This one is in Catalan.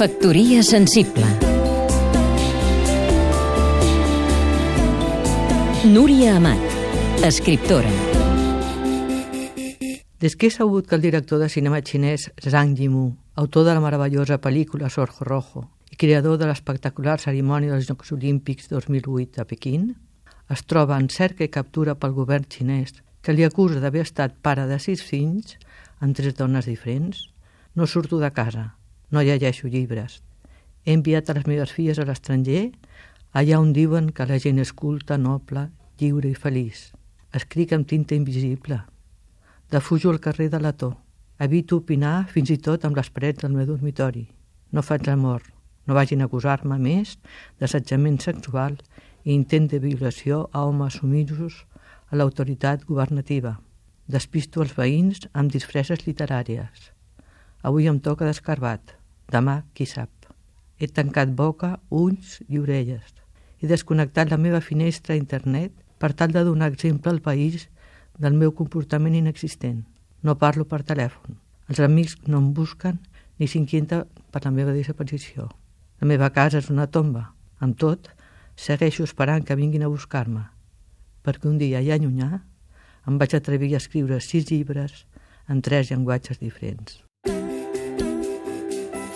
Factoria sensible. Núria Amat, escriptora. Des que he sabut que el director de cinema xinès Zhang Yimou, autor de la meravellosa pel·lícula Sorjo Rojo i creador de l'espectacular cerimònia dels Jocs Olímpics 2008 a Pequín, es troba en cerca i captura pel govern xinès que li acusa d'haver estat pare de sis fills amb tres dones diferents, no surto de casa, no llegeixo llibres. He enviat a les meves filles a l'estranger, allà on diuen que la gent és culta, noble, lliure i feliç. Escric amb tinta invisible. Defujo el carrer de l'Ató. Evito opinar fins i tot amb les parets del meu dormitori. No faig l'amor. No vagin a acusar-me més d'assetjament sexual i intent de violació a homes sumisos a l'autoritat governativa. Despisto els veïns amb disfresses literàries. Avui em toca d'escarbat, demà qui sap. He tancat boca, ulls i orelles. He desconnectat la meva finestra a internet per tal de donar exemple al país del meu comportament inexistent. No parlo per telèfon. Els amics no em busquen ni s'inquieta per la meva desaparició. La meva casa és una tomba. Amb tot, segueixo esperant que vinguin a buscar-me, perquè un dia ja llunyà em vaig atrevir a escriure sis llibres en tres llenguatges diferents.